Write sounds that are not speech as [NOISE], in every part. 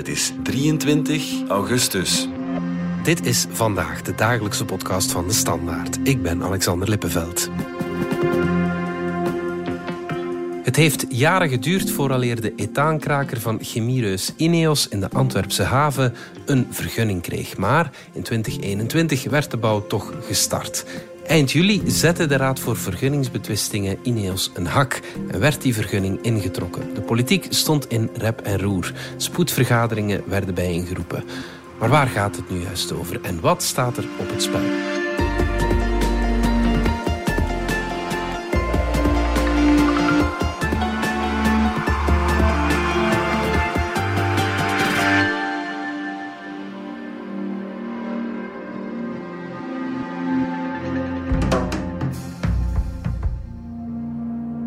Het is 23 augustus. Dit is vandaag de dagelijkse podcast van de Standaard. Ik ben Alexander Lippenveld. Het heeft jaren geduurd vooraleer de etaankraker van chemiereus Ineos in de Antwerpse haven een vergunning kreeg. Maar in 2021 werd de bouw toch gestart. Eind juli zette de Raad voor Vergunningsbetwistingen Ineos een hak en werd die vergunning ingetrokken. De politiek stond in rep en roer. Spoedvergaderingen werden bijeengeroepen. Maar waar gaat het nu juist over en wat staat er op het spel?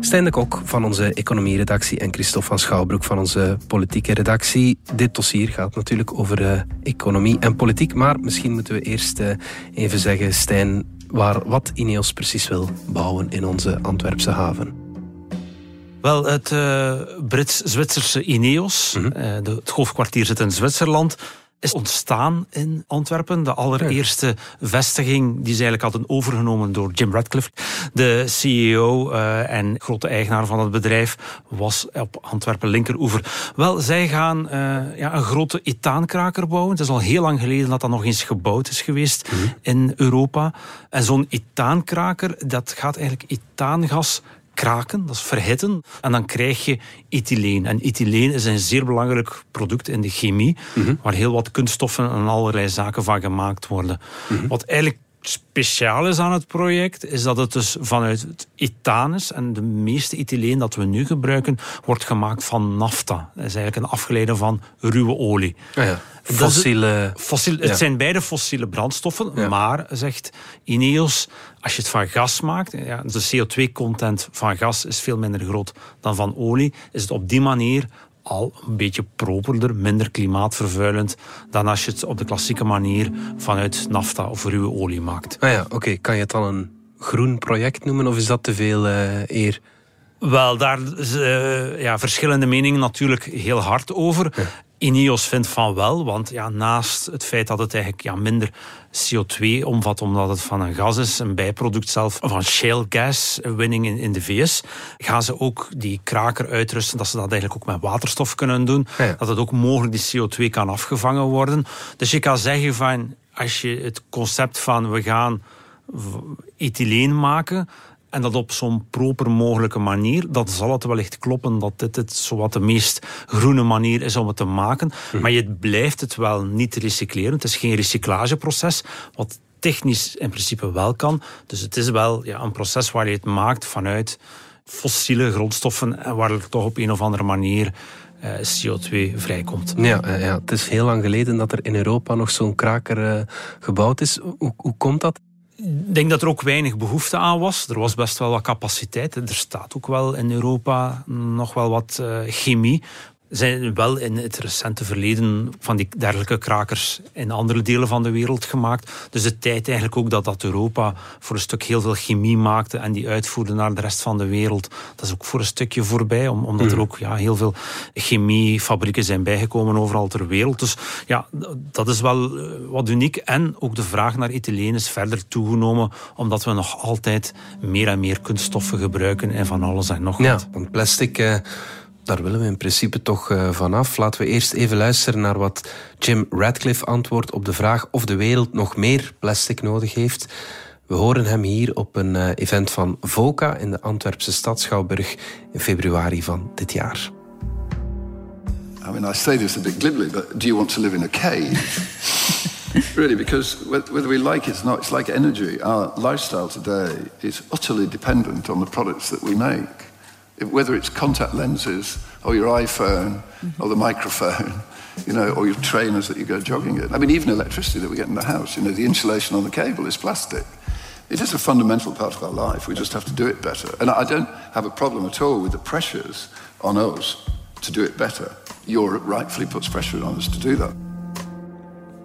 Stijn de Kok van onze economieredactie en Christophe van Schouwbroek van onze politieke redactie. Dit dossier gaat natuurlijk over uh, economie en politiek, maar misschien moeten we eerst uh, even zeggen, Stijn, waar, wat Ineos precies wil bouwen in onze Antwerpse haven. Wel, het uh, Brits-Zwitserse Ineos, mm -hmm. de, het hoofdkwartier zit in Zwitserland is ontstaan in Antwerpen. De allereerste vestiging die ze eigenlijk hadden overgenomen door Jim Radcliffe. De CEO uh, en grote eigenaar van het bedrijf was op Antwerpen linkeroever. Wel, zij gaan uh, ja, een grote etaankraker bouwen. Het is al heel lang geleden dat dat nog eens gebouwd is geweest mm -hmm. in Europa. En zo'n etaankraker, dat gaat eigenlijk etaangas kraken, dat is verhitten. En dan krijg je ethyleen. En ethyleen is een zeer belangrijk product in de chemie, mm -hmm. waar heel wat kunststoffen en allerlei zaken van gemaakt worden. Mm -hmm. Wat eigenlijk speciaal is aan het project, is dat het dus vanuit het ethaan is. En de meeste ethyleen dat we nu gebruiken, wordt gemaakt van nafta. Dat is eigenlijk een afgeleide van ruwe olie. Ah ja. Fossiele... Fossiel, het ja. zijn beide fossiele brandstoffen, ja. maar, zegt Ineos, als je het van gas maakt, ja, de CO2-content van gas is veel minder groot dan van olie, is het op die manier al een beetje properder, minder klimaatvervuilend dan als je het op de klassieke manier vanuit nafta of ruwe olie maakt. Ah ja, oké. Okay. Kan je het dan een groen project noemen of is dat te veel uh, eer? Wel, daar uh, ja, verschillende meningen natuurlijk heel hard over. Ineos vindt van wel, want ja, naast het feit dat het eigenlijk ja, minder CO2 omvat omdat het van een gas is, een bijproduct zelf van shale gas winning in, in de VS, gaan ze ook die kraker uitrusten dat ze dat eigenlijk ook met waterstof kunnen doen. Ja. Dat het ook mogelijk die CO2 kan afgevangen worden. Dus je kan zeggen van, als je het concept van we gaan ethyleen maken, en dat op zo'n proper mogelijke manier, dan zal het wellicht kloppen dat dit het zowat de meest groene manier is om het te maken. Hm. Maar je blijft het wel niet recycleren. Het is geen recyclageproces, wat technisch in principe wel kan. Dus het is wel ja, een proces waar je het maakt vanuit fossiele grondstoffen en waar er toch op een of andere manier uh, CO2 vrijkomt. Ja, ja, het is heel lang geleden dat er in Europa nog zo'n kraker uh, gebouwd is. Hoe, hoe komt dat? Ik denk dat er ook weinig behoefte aan was. Er was best wel wat capaciteit. Er staat ook wel in Europa nog wel wat uh, chemie. Zijn wel in het recente verleden van die dergelijke krakers in andere delen van de wereld gemaakt. Dus de tijd eigenlijk ook dat, dat Europa voor een stuk heel veel chemie maakte en die uitvoerde naar de rest van de wereld, dat is ook voor een stukje voorbij, omdat er ook ja, heel veel chemiefabrieken zijn bijgekomen overal ter wereld. Dus ja, dat is wel wat uniek. En ook de vraag naar ethyleen is verder toegenomen, omdat we nog altijd meer en meer kunststoffen gebruiken en van alles en nog wat. Ja, want plastic... Uh daar willen we in principe toch uh, vanaf. Laten we eerst even luisteren naar wat Jim Radcliffe antwoordt op de vraag of de wereld nog meer plastic nodig heeft. We horen hem hier op een uh, event van VOCA in de Antwerpse stad Schouwburg in februari van dit jaar. I mean, I say this a bit glibly, but do you want to live in a cave? [LAUGHS] really, because whether we like it or not, it's like energy. Our lifestyle today is utterly dependent on the products that we make. Whether it's contact lenses or your iPhone mm-hmm. or the microphone, [LAUGHS] you know, or your trainers that you go jogging in. I mean, even electricity that we get in the house, you know, the insulation on the cable is plastic. It is a fundamental part of our life. We just have to do it better. And I don't have a problem at all with the pressures on us to do it better. Europe rightfully puts pressure on us to do that.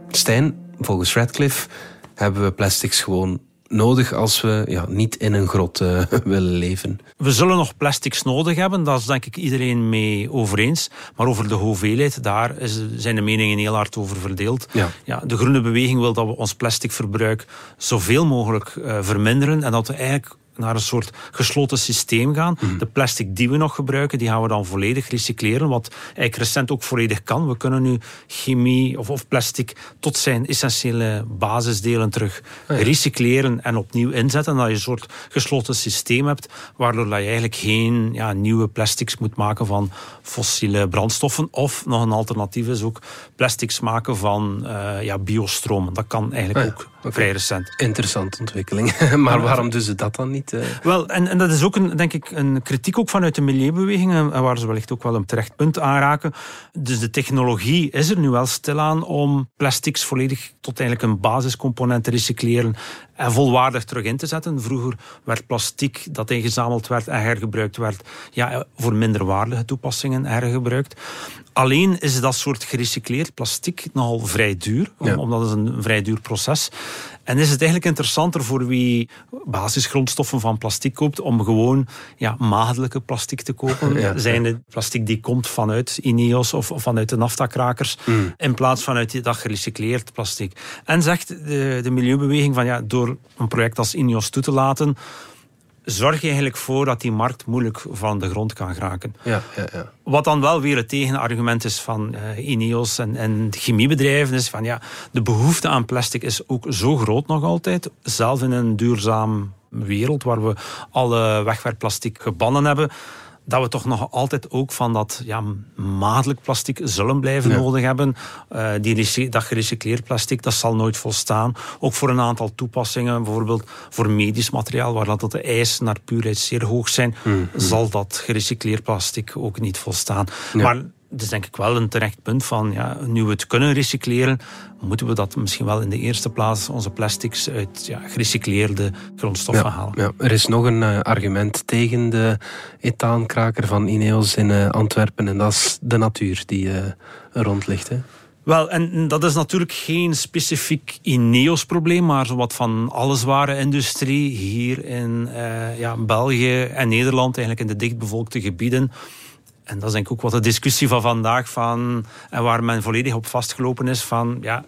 Stijn, volgens Radcliffe hebben we plastics gewoon nodig als we ja, niet in een grot uh, [LAUGHS] willen leven. We zullen nog plastics nodig hebben, daar is denk ik iedereen mee over eens. Maar over de hoeveelheid, daar is, zijn de meningen heel hard over verdeeld. Ja. Ja, de groene beweging wil dat we ons plasticverbruik zoveel mogelijk uh, verminderen en dat we eigenlijk naar een soort gesloten systeem gaan. Mhm. De plastic die we nog gebruiken, die gaan we dan volledig recycleren. Wat eigenlijk recent ook volledig kan. We kunnen nu chemie of, of plastic tot zijn essentiële basisdelen terug ah, recycleren en opnieuw inzetten. Dat je een soort gesloten systeem hebt, waardoor je eigenlijk geen ja, nieuwe plastics moet maken van fossiele brandstoffen. Of nog een alternatief is ook plastics maken van uh, ja, biostromen. Dat kan eigenlijk ah, ook vrij recent. Interessante ontwikkeling. [LAUGHS] maar waarom doen ze dat dan niet? Eh? Wel, en, en dat is ook een, denk ik een kritiek ook vanuit de milieubeweging, en waar ze wellicht ook wel een terecht punt aanraken. Dus de technologie is er nu wel stilaan om plastics volledig tot eigenlijk een basiscomponent te recycleren en volwaardig terug in te zetten. Vroeger werd plastic dat ingezameld werd en hergebruikt werd, ja, voor minderwaardige toepassingen hergebruikt. Alleen is dat soort gerecycleerd plastic nogal vrij duur, omdat het een vrij duur proces en is het eigenlijk interessanter voor wie basisgrondstoffen van plastic koopt om gewoon ja, maagdelijke plastic te kopen? [LAUGHS] Ja, Zijn het plastic die komt vanuit Ineos of, vanuit de naftakrakers mm. in plaats van uit dat gerecycleerd plastic? En zegt de, de milieubeweging van ja, door een project als Ineos toe te laten zorg je eigenlijk voor dat die markt moeilijk van de grond kan geraken. Ja, ja, ja. Wat dan wel weer het tegenargument is van uh, Ineos en, en chemiebedrijven, is van ja, de behoefte aan plastic is ook zo groot nog altijd, zelf in een duurzaam wereld waar we alle wegwerpplastic gebannen hebben, dat we toch nog altijd ook van dat ja, maatelijk plastic zullen blijven nodig hebben. Uh, die, dat gerecycleerd plastic, dat zal nooit volstaan. Ook voor een aantal toepassingen, bijvoorbeeld voor medisch materiaal, waar dat de eisen naar puurheid zeer hoog zijn, mm, zal dat gerecycleerd plastic ook niet volstaan. Maar het is denk ik wel een terecht punt van, ja, nu we het kunnen recycleren, moeten we dat misschien wel in de eerste plaats onze plastics uit ja, gerecycleerde grondstoffen halen. Ja. Er is nog een uh, argument tegen de ethaankraker van Ineos in uh, Antwerpen en dat is de natuur die uh, rond ligt. Hè? Wel, en dat is natuurlijk geen specifiek Ineos-probleem, maar zowat van alle zware industrie hier in ja, België en Nederland, eigenlijk in de dichtbevolkte gebieden en dat is denk ik ook wat de discussie van vandaag van, en waar men volledig op vastgelopen is van ja,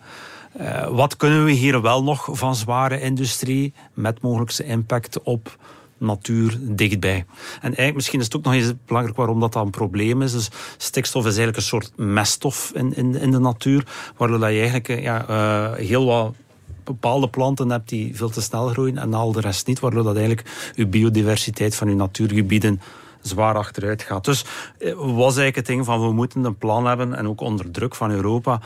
uh, wat kunnen we hier wel nog van zware industrie met mogelijkse impact op natuur dichtbij. En eigenlijk misschien is het ook nog eens belangrijk waarom dat dan een probleem is. Dus stikstof is eigenlijk een soort meststof in, in, in de natuur, waardoor je eigenlijk eh, ja, uh, heel wat bepaalde planten hebt die veel te snel groeien en al de rest niet, waardoor dat eigenlijk je biodiversiteit van je natuurgebieden zwaar achteruit gaat. Dus eh, was eigenlijk het ding van we moeten een plan hebben en ook onder druk van Europa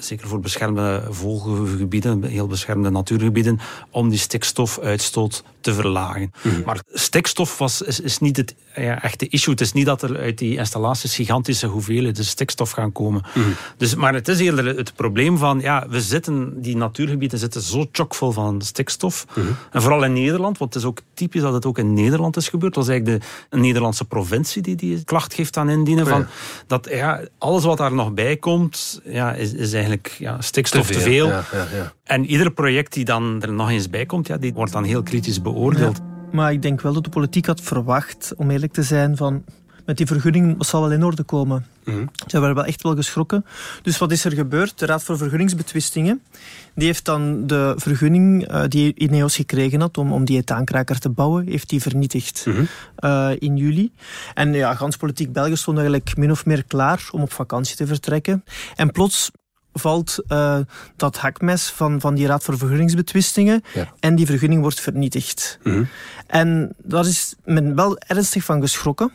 zeker voor beschermde vogelgebieden, heel beschermde natuurgebieden, om die stikstofuitstoot te verlagen. Mhm. Maar stikstof was, is, is niet het ja, echte issue. Het is niet dat er uit die installaties gigantische hoeveelheden stikstof gaan komen. Mhm. dus, maar het is eerder het probleem van, ja, we zitten, die natuurgebieden zitten zo chockvol van stikstof. Mhm. En vooral in Nederland, want het is ook typisch dat het ook in Nederland is gebeurd. Dat was eigenlijk de Nederlandse provincie die die klacht geeft aan indienen. Oh van, dat ja, alles wat daar nog bij komt, ja, is, is eigenlijk ja, stikstof te veel. Ja, ja, en ieder project die dan er nog eens bij komt, ja, die wordt dan heel kritisch beoordeeld. Maar ik denk wel dat de politiek had verwacht, om eerlijk te zijn, van met die vergunning zal wel in orde komen. Mm Ze waren wel echt wel geschrokken. Dus wat is er gebeurd? De Raad voor Vergunningsbetwistingen die heeft dan de vergunning uh, die Ineos gekregen had om, om die etaankraker te bouwen, heeft die vernietigd mhm. eh, in juli. En ja, gans politiek België stond eigenlijk min of meer klaar om op vakantie te vertrekken. En plots valt uh, dat hakmes van, van die Raad voor Vergunningsbetwistingen en die vergunning wordt vernietigd. Mhm. En daar is men wel ernstig van geschrokken,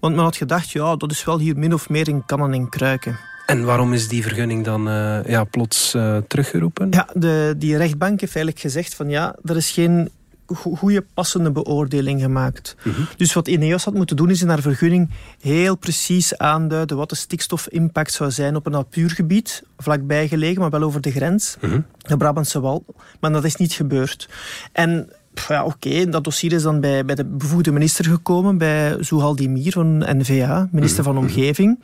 want men had gedacht, ja, dat is wel hier min of meer in kannen en kruiken. En waarom is die vergunning dan uh, ja, plots uh, teruggeroepen? Ja, de, die rechtbank heeft eigenlijk gezegd van ja, er is geen goede passende beoordeling gemaakt. Mhm. Dus wat Ineos had moeten doen is in haar vergunning heel precies aanduiden wat de stikstofimpact zou zijn op een natuurgebied, vlakbij gelegen, maar wel over de grens, mm -hmm. de Brabantse Wal. Maar dat is niet gebeurd. En ja, oké, dat dossier is dan bij, bij de bevoegde minister gekomen, bij Zouhal Dimir van NVA, minister van mhm. Omgeving.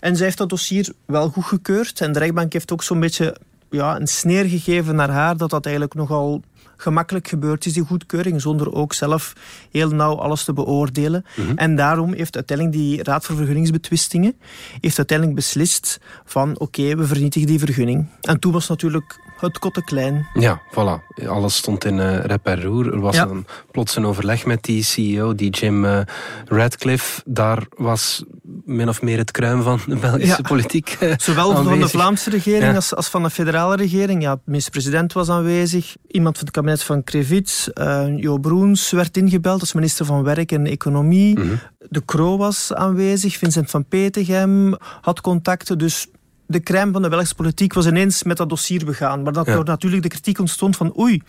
En zij heeft dat dossier wel goedgekeurd. En de rechtbank heeft ook zo'n beetje ja, een sneer gegeven naar haar dat dat eigenlijk nogal gemakkelijk gebeurd is, die goedkeuring, zonder ook zelf heel nauw alles te beoordelen. En daarom heeft uiteindelijk die Raad voor Vergunningsbetwistingen heeft uiteindelijk beslist van oké, we vernietigen die vergunning. En toen was natuurlijk het kotte klein. Ja, voilà. Alles stond in uh, rep en roer. Er was Ja. een, plots een overleg met die CEO, die Jim eh, Radcliffe. Daar was min of meer het kruim van de Belgische Ja. politiek eh, [LAUGHS] Zowel van de. Vlaamse regering Ja. als, als van de federale regering. Ja, de minister-president was aanwezig. Iemand van het kabinet van Krevits. eh Jo Broens werd ingebeld als minister van Werk en Economie. Mhm. De Croo was aanwezig. Vincent van Petegem had contacten. Dus de crème van de Belgische politiek was ineens met dat dossier begaan. Maar dat Ja. er natuurlijk de kritiek ontstond van oei,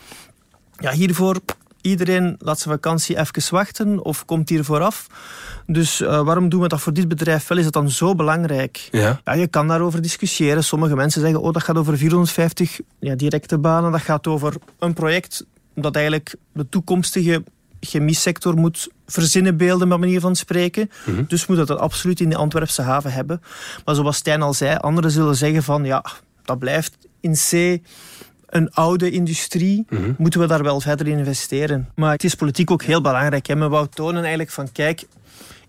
ja, hiervoor iedereen laat zijn vakantie even wachten of komt hier vooraf. Dus eh, waarom doen we dat voor dit bedrijf wel? Is dat dan zo belangrijk? Ja. Ja, je kan daarover discussiëren. Sommige mensen zeggen, oh, dat gaat over 450 ja, directe banen. Dat gaat over een project dat eigenlijk de toekomstige chemiesector moet verzinnen beelden, met manier van spreken. Mhm. Dus moet dat dat absoluut in de Antwerpse haven hebben. Maar zoals Stijn al zei, anderen zullen zeggen van, ja, dat blijft in C een oude industrie. Mhm. Moeten we daar wel verder in investeren? Maar het is politiek ook heel belangrijk. Hè? Men wou tonen eigenlijk van, kijk,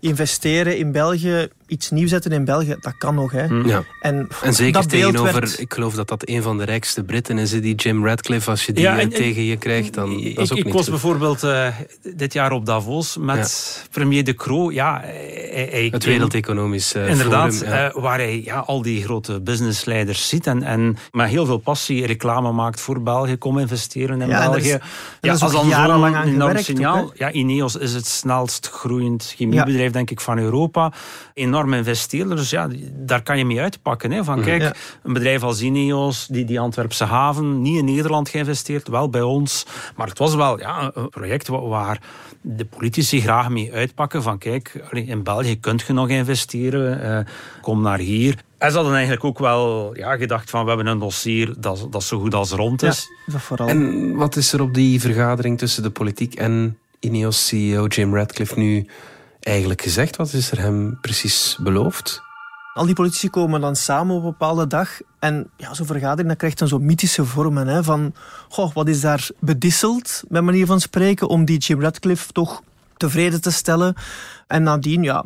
investeren in België, iets nieuws zetten in België, dat kan nog. Hè? Ja. En, En zeker dat tegenover, werd- ik geloof dat dat een van de rijkste Britten is, die Jim Radcliffe. Als je die Ja, eh, en- en- tegen je krijgt, dan dat is ik, ook ik niet was goed. bijvoorbeeld eh, dit jaar op Davos met premier De Croo. Ja, hij, hij- Het Wereldeconomisch eh, Inderdaad, Forum. ja. eh, waar hij ja, al die grote businessleiders ziet en, en met heel veel passie reclame maakt voor België. Kom investeren in Ja, België. is- is ook zo'n jarenlang aan enorm signaal. ook, ja, Ineos is het snelst groeiend chemiebedrijf, denk ik, van Europa. Enorm investeerder, dus ja, daar kan je mee uitpakken. Hè, van kijk, Ja. een bedrijf als Ineos, die, die Antwerpse haven, niet in Nederland geïnvesteerd, wel bij ons. Maar het was wel ja, een project wa- waar de politici graag mee uitpakken van kijk, in België kunt je nog investeren, eh, kom naar hier. En ze hadden eigenlijk ook wel ja, gedacht van we hebben een dossier dat, dat zo goed als rond Ja, is. dat vooral. En wat is er op die vergadering tussen de politiek en Ineos-CEO Jim Radcliffe nu eigenlijk gezegd? Wat is er hem precies beloofd? Al die politici komen dan samen op een bepaalde dag. En ja, zo'n vergadering dat krijgt dan zo'n mythische vormen. Hè, van, goh, wat is daar bedisseld, met manier van spreken, om die Jim Radcliffe toch tevreden te stellen. En nadien, ja,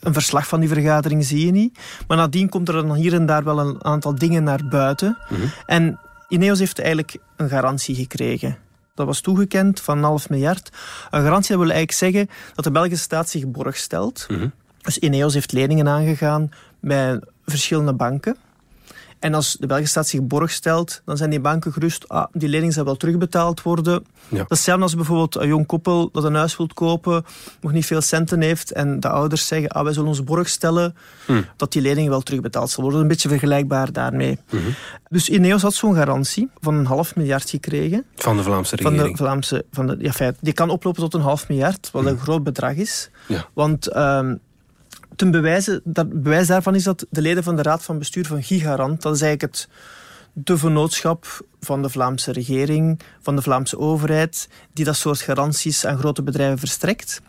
een verslag van die vergadering zie je niet. Maar nadien komt er dan hier en daar wel een aantal dingen naar buiten. En Ineos heeft eigenlijk een garantie gekregen. Dat was toegekend van een half miljard. Een garantie dat wil eigenlijk zeggen dat de Belgische staat zich borg stelt. Dus Ineos heeft leningen aangegaan bij verschillende banken. En als de Belgische staat zich borg stelt, dan zijn die banken gerust. Ah, die lening zal wel terugbetaald worden. Ja. Dat is hetzelfde als bijvoorbeeld een jong koppel dat een huis wilt kopen, nog niet veel centen heeft. En de ouders zeggen, ah, wij zullen ons borg stellen dat die lening wel terugbetaald zal worden. Een beetje vergelijkbaar daarmee. Dus Ineos had zo'n garantie van een half miljard gekregen. Van de Vlaamse Van regering. de Vlaamse, van de, ja, feit, die kan oplopen tot een half miljard, wat een groot bedrag is. Ja. Want ehm, ten bewijze, dat, bewijs daarvan is dat de leden van de raad van bestuur van Gigarant, dat is eigenlijk het, de vennootschap van de Vlaamse regering, van de Vlaamse overheid, die dat soort garanties aan grote bedrijven verstrekt.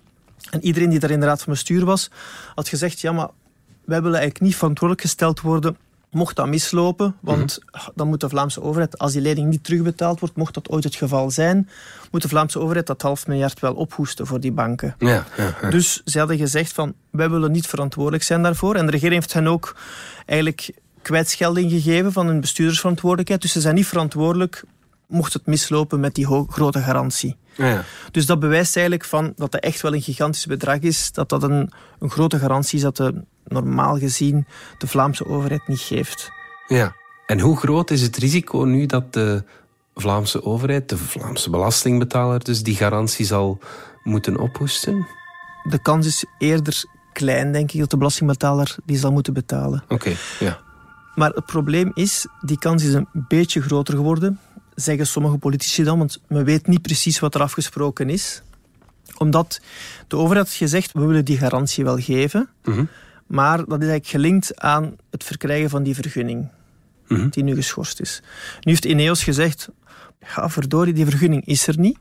En iedereen die daar in de raad van bestuur was, had gezegd, ja, maar wij willen eigenlijk niet verantwoordelijk gesteld worden mocht dat mislopen, want dan moet de Vlaamse overheid, als die lening niet terugbetaald wordt, mocht dat ooit het geval zijn, moet de Vlaamse overheid dat half miljard wel ophoesten voor die banken. Ja, ja, ja. Dus ze hadden gezegd van, wij willen niet verantwoordelijk zijn daarvoor. En de regering heeft hen ook eigenlijk kwijtschelding gegeven van hun bestuurdersverantwoordelijkheid. Dus ze zijn niet verantwoordelijk mocht het mislopen met die grote garantie. Ja. Dus dat bewijst eigenlijk van dat het echt wel een gigantisch bedrag is, dat dat een, een grote garantie is dat de, normaal gezien de Vlaamse overheid niet geeft. Ja. En hoe groot is het risico nu dat de Vlaamse overheid, de Vlaamse belastingbetaler, dus die garantie zal moeten ophoesten? De kans is eerder klein, denk ik, dat de belastingbetaler die zal moeten betalen. Oké, ja. Maar het probleem is, die kans is een beetje groter geworden, zeggen sommige politici dan, want men weet niet precies wat er afgesproken is. Omdat de overheid had gezegd, we willen die garantie wel geven, Mhm. Maar dat is eigenlijk gelinkt aan het verkrijgen van die vergunning, Mhm. die nu geschorst is. Nu heeft Ineos gezegd, ja verdorie, die vergunning is er niet.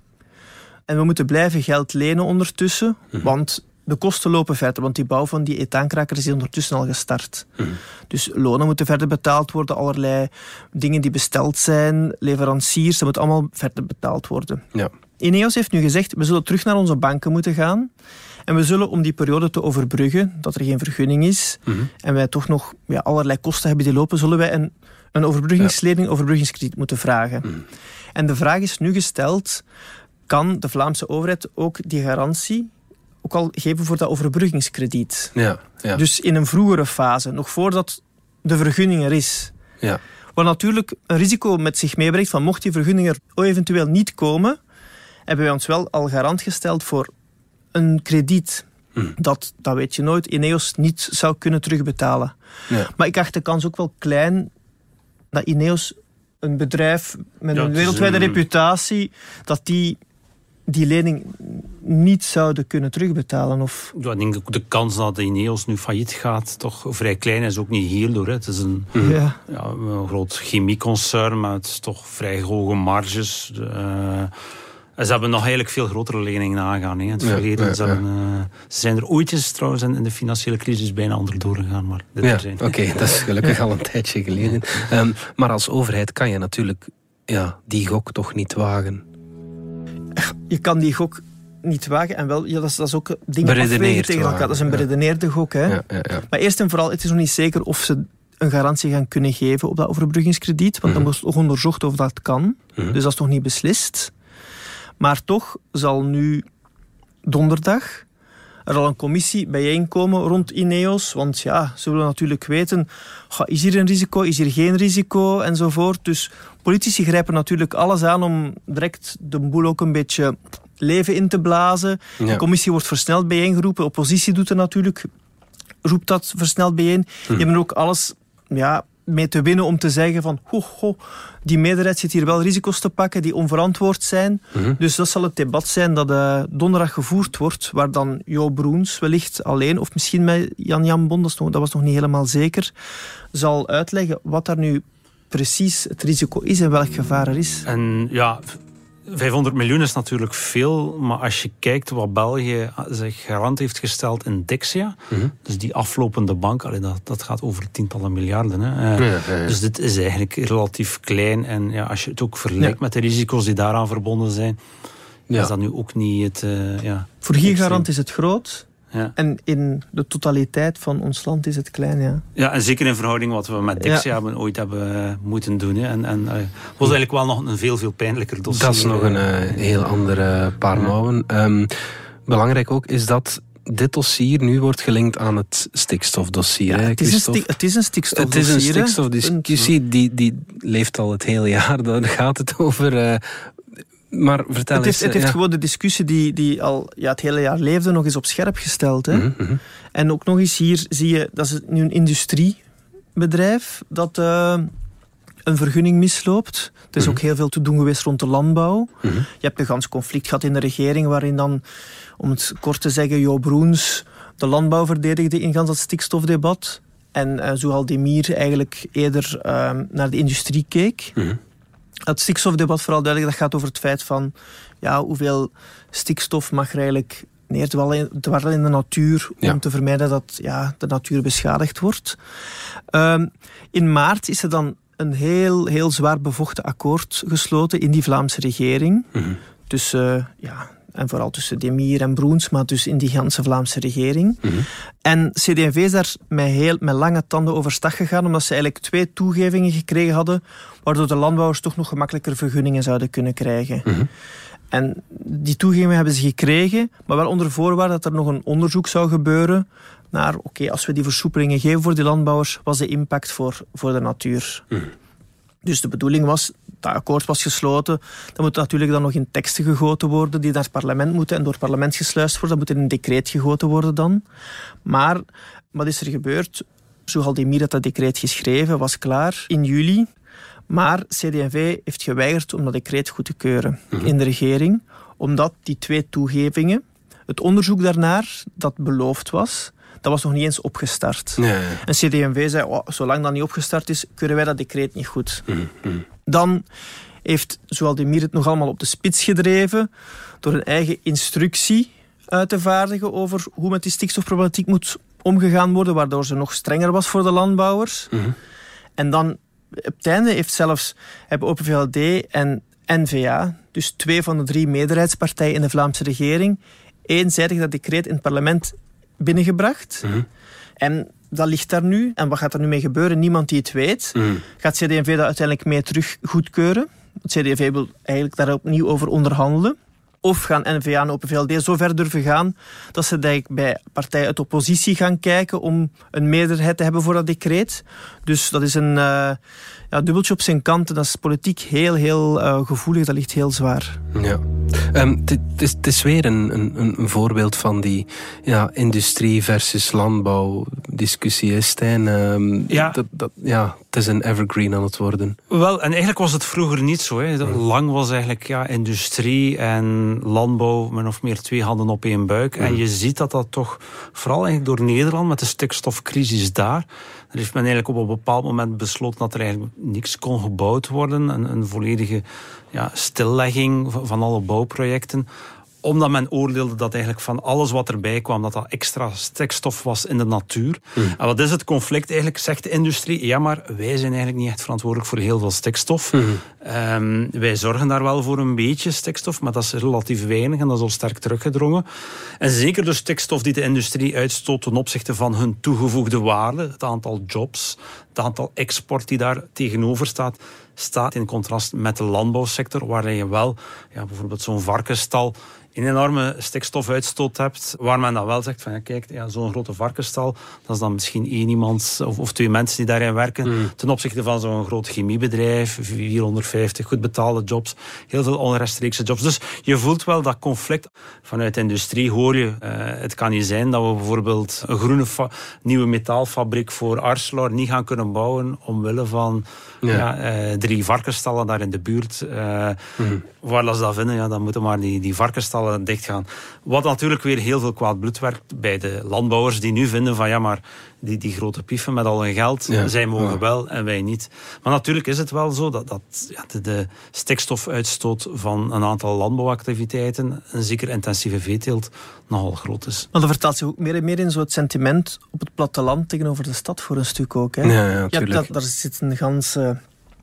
En we moeten blijven geld lenen ondertussen, want de kosten lopen verder, want die bouw van die etaankrakers is ondertussen al gestart. Mhm. Dus lonen moeten verder betaald worden, allerlei dingen die besteld zijn, leveranciers, dat moet allemaal verder betaald worden. Ja. Ineos heeft nu gezegd, we zullen terug naar onze banken moeten gaan en we zullen om die periode te overbruggen, dat er geen vergunning is, Mhm. en wij toch nog ja, allerlei kosten hebben die lopen, zullen wij een, een overbruggingslening, overbruggingskrediet moeten vragen. Mhm. En de vraag is nu gesteld, kan de Vlaamse overheid ook die garantie ook al geven voor dat overbruggingskrediet? Ja, ja. Dus in een vroegere fase, nog voordat de vergunning er is. ja. Wat natuurlijk een risico met zich meebrengt van mocht die vergunning er eventueel niet komen, hebben wij ons wel al garant gesteld voor een krediet Hmm. dat, dat weet je nooit, Ineos niet zou kunnen terugbetalen. Ja. Maar ik acht de kans ook wel klein dat Ineos, een bedrijf met Ja, een wereldwijde een- reputatie, dat die die lening niet zouden kunnen terugbetalen. Of, Ja, ik denk ook de kans dat de Ineos nu failliet gaat toch vrij klein is. Ook niet heel hoor. hè. Het is een, ja. ja, een groot chemieconcern met toch vrij hoge marges. Eh, en ze hebben nog eigenlijk veel grotere leningen aangegaan hè, in het Ja, verleden. ja, ze, hebben, eh, ze zijn er ooitjes trouwens in in de financiële crisis bijna onderdoor gegaan. Maar dit Ja, zijn. oké, [LAUGHS] dat is gelukkig al een tijdje geleden. Ehm, maar als overheid kan je natuurlijk ja, die gok toch niet wagen. Je kan die gok niet wagen en wel, ja, dat, is, dat is ook dingen afwegen tegen elkaar. Dat is een ja. beredeneerde gok. Hè. Ja, ja, ja. Maar eerst en vooral, het is nog niet zeker of ze een garantie gaan kunnen geven op dat overbruggingskrediet. Want dan Mhm. wordt nog onderzocht of dat kan. Mhm. Dus dat is nog niet beslist. Maar toch zal nu donderdag er al een commissie bijeenkomen rond Ineos. Want ja, ze willen natuurlijk weten, is hier een risico, is hier geen risico enzovoort. Dus politici grijpen natuurlijk alles aan om direct de boel ook een beetje leven in te blazen. Ja. De commissie wordt versneld bijeengeroepen. De oppositie doet er natuurlijk, roept dat versneld bijeen. Die hebben er ook alles ja, mee te winnen om te zeggen van ho, ho, die meerderheid zit hier wel risico's te pakken die onverantwoord zijn. Mhm. Dus dat zal het debat zijn dat eh, donderdag gevoerd wordt, waar dan Jo Broens wellicht alleen, of misschien met Jan-Jan Bon, dat, is nog- dat was nog niet helemaal zeker, zal uitleggen wat daar nu precies het risico is en welk gevaar er is. En ja, 500 miljoen is natuurlijk veel, maar als je kijkt wat België zich garant heeft gesteld in Dexia, Mhm. dus die aflopende bank, allee, dat, dat gaat over tientallen miljarden. Hè. Eh, Ja, ja, ja. Dus dit is eigenlijk relatief klein. En ja, als je het ook vergelijkt met de risico's die daaraan verbonden zijn, Ja. is dat nu ook niet het... eh, ja, Voor Giergarant is het groot ja. en in de totaliteit van ons land is het klein, ja. ja, en zeker in verhouding wat we met Dexia Ja. hebben, ooit hebben eh, moeten doen. Hè. En, en eh, was eigenlijk wel nog een veel, veel pijnlijker dossier. Dat is nog een eh, heel andere paar mouwen. Ehm, belangrijk ook is dat dit dossier nu wordt gelinkt aan het stikstofdossier. hè, het, is een Christophe? sti- het is een Het is een stikstofdossier. stikstofdiscussie, die, die leeft al het hele jaar. Daar gaat het over. eh, maar vertel Het eens. het eh, heeft ja. gewoon de discussie die, die al ja, het hele jaar leefde nog eens op scherp gesteld. Hè? Mhm, mhm. En ook nog eens hier zie je, dat is nu een industriebedrijf dat eh, een vergunning misloopt. Er is Mhm. ook heel veel te doen geweest rond de landbouw. Je hebt een gans conflict gehad in de regering waarin dan, om het kort te zeggen, Jo Broens de landbouw verdedigde in gans dat stikstofdebat. En uh, Zouhal Demir eigenlijk eerder uh, naar de industrie keek. Het stikstofdebat, vooral duidelijk, dat gaat over het feit van ja, hoeveel stikstof mag er eigenlijk neerdwarrelen in de natuur Ja. om te vermijden dat ja, de natuur beschadigd wordt. Um, in maart is er dan een heel, heel zwaar bevochten akkoord gesloten in die Vlaamse regering. Mhm. Tussen, ja, en vooral tussen Demir en Broens, maar dus in die ganse Vlaamse regering. Mhm. En CD&V is daar met, heel, met lange tanden over stag gegaan, omdat ze eigenlijk twee toegevingen gekregen hadden, waardoor de landbouwers toch nog gemakkelijker vergunningen zouden kunnen krijgen. Mhm. En die toegevingen hebben ze gekregen, maar wel onder voorwaarde dat er nog een onderzoek zou gebeuren naar, oké, okay, als we die versoepelingen geven voor die landbouwers, was de impact voor, voor de natuur. Mhm. Dus de bedoeling was, dat akkoord was gesloten, dan moet natuurlijk dan nog in teksten gegoten worden die naar het parlement moeten en door het parlement gesluist worden. Dat moet in een decreet gegoten worden dan. Maar wat is er gebeurd? Zouhaldemir had dat decreet geschreven, was klaar in juli. Maar CD&V heeft geweigerd om dat decreet goed te keuren Mhm. in de regering, omdat die twee toegevingen, het onderzoek daarnaar dat beloofd was, dat was nog niet eens opgestart. En CD&V zei, oh, zolang dat niet opgestart is, keuren wij dat decreet niet goed. Dan heeft Zoualdemir het nog allemaal op de spits gedreven door een eigen instructie uit te vaardigen over hoe met die stikstofproblematiek moet omgegaan worden, waardoor ze nog strenger was voor de landbouwers. En dan op het einde heeft zelfs hebben Open VLD en N-VA, dus twee van de drie meerderheidspartijen in de Vlaamse regering, eenzijdig dat decreet in het parlement binnengebracht. Mhm. En dat ligt daar nu. En wat gaat er nu mee gebeuren? Niemand die het weet. Mhm. Gaat CD&V dat uiteindelijk mee terug goedkeuren? Het CD&V wil eigenlijk daar opnieuw over onderhandelen. Of gaan N-VA en Open VLD zo ver durven gaan dat ze bij partijen uit oppositie gaan kijken om een meerderheid te hebben voor dat decreet. Dus dat is een eh, ja, dubbeltje op zijn kanten. Dat is politiek heel, heel eh, gevoelig. Dat ligt heel zwaar. Ja. Ehm, Het is, is weer een, een, een voorbeeld van die ja, industrie versus landbouw discussie, Stijn. Ehm, Ja. Dat, dat, ja, het is een evergreen aan het worden. Wel, en eigenlijk was het vroeger niet zo. Hè. Lang was eigenlijk ja, industrie en landbouw min of meer twee handen op één buik. En je ziet dat dat toch, vooral eigenlijk door Nederland met de stikstofcrisis daar, daar heeft men eigenlijk op een bepaald moment besloten dat er eigenlijk niks kon gebouwd worden. Een, een volledige ja, stillegging van alle bouwprojecten omdat men oordeelde dat eigenlijk van alles wat erbij kwam, dat dat extra stikstof was in de natuur. En wat is het conflict eigenlijk? Zegt de industrie, ja maar wij zijn eigenlijk niet echt verantwoordelijk voor heel veel stikstof. Ehm, wij zorgen daar wel voor een beetje stikstof, maar dat is relatief weinig en dat is al sterk teruggedrongen. En zeker de stikstof die de industrie uitstoot ten opzichte van hun toegevoegde waarde, het aantal jobs, het aantal export die daar tegenover staat, staat in contrast met de landbouwsector, waar je wel ja, bijvoorbeeld zo'n varkenstal een enorme stikstofuitstoot hebt, waar men dan wel zegt van ja, kijk, ja, zo'n grote varkenstal, dat is dan misschien één iemand of, of twee mensen die daarin werken, ten opzichte van zo'n groot chemiebedrijf, 450 goed betaalde jobs, heel veel onrechtstreekse jobs. Dus je voelt wel dat conflict. Vanuit de industrie hoor je, eh, het kan niet zijn dat we bijvoorbeeld een groene nieuwe metaalfabriek voor Arcelor niet gaan kunnen bouwen omwille van Ja. ja. eh, drie varkensstallen daar in de buurt. Eh, Waar dat ze dat vinden, ja, dan moeten maar die, die varkensstallen dichtgaan. Wat natuurlijk weer heel veel kwaad bloed werkt bij de landbouwers die nu vinden van ja, maar die, die grote pieven met al hun geld, Ja. zij mogen Ja. wel en wij niet. Maar natuurlijk is het wel zo dat, dat ja, de, de stikstofuitstoot van een aantal landbouwactiviteiten, en zeker intensieve veeteelt, nogal groot is. Maar dat vertaalt zich ook meer en meer in zo het sentiment op het platteland tegenover de stad voor een stuk ook. Hè? Ja, ja, Je hebt tuurlijk. dat, daar zit een ganse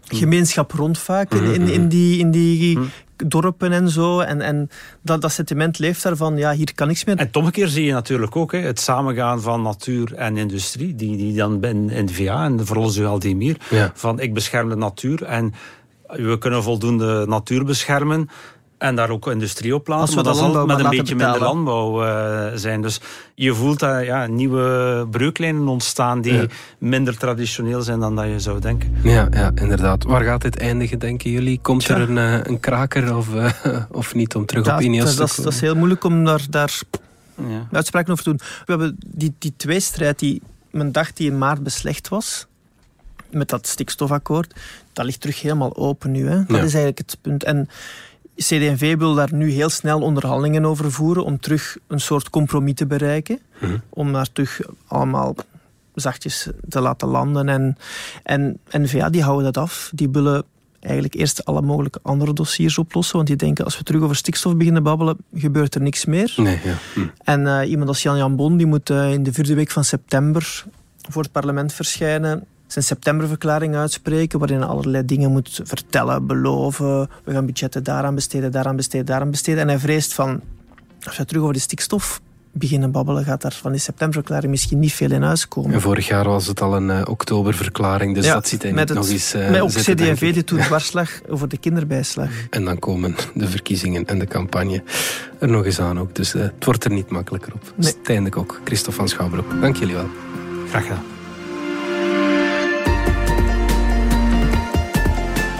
gemeenschap rond vaak in, in, in die, in die dorpen en zo. En, en dat, dat sentiment leeft daarvan, ja, hier kan niks meer. En omgekeerd zie je natuurlijk ook hè, het samengaan van natuur en industrie, die, die dan in, in de VA en vooral Zualdemir, Ja. van ik bescherm de natuur en we kunnen voldoende natuur beschermen. En daar ook industrie op plaatsen. Maar dat zal met een beetje minder landbouw eh, zijn. Dus je voelt dat ja, nieuwe breuklijnen ontstaan die Ja. minder traditioneel zijn dan dat je zou denken. Ja, ja, inderdaad. Waar gaat dit eindigen, denken jullie? Komt Tja. er een, eh, een kraker of, eh, of niet om terug Ja, op Ineos dat, te dat, is, komen? dat is heel moeilijk om daar, daar Ja. uitspraken over te doen. We hebben die, die tweestrijd die men dacht die in maart beslecht was, met dat stikstofakkoord, dat ligt terug helemaal open nu. Hè. Dat Ja. is eigenlijk het punt. En CD&V wil daar nu heel snel onderhandelingen over voeren om terug een soort compromis te bereiken. Mhm. Om daar terug allemaal zachtjes te laten landen. En, en N-VA die houden dat af. Die willen eigenlijk eerst alle mogelijke andere dossiers oplossen. Want die denken, als we terug over stikstof beginnen babbelen, gebeurt er niks meer. Nee, ja. Hm. En eh, iemand als Jan-Jan Bon die moet eh, in de vierde week van september voor het parlement verschijnen. Zijn septemberverklaring uitspreken, waarin hij allerlei dingen moet vertellen, beloven. We gaan budgetten daaraan besteden, daaraan besteden, daaraan besteden. En hij vreest van, als we terug over de stikstof beginnen babbelen, gaat daar van die septemberverklaring misschien niet veel in huis komen. En vorig jaar was het al een eh, oktoberverklaring, dus Ja, dat zit hij met het- nog eens eh, maar ook CD&V die toen dwarslag over de kinderbijslag. [LAUGHS] En dan komen de verkiezingen en de campagne er nog eens aan ook. Dus eh, het wordt er niet makkelijker op. Nee. Stijn de Kok, Christophe van Schouwbroek, dank jullie wel. Graag gedaan.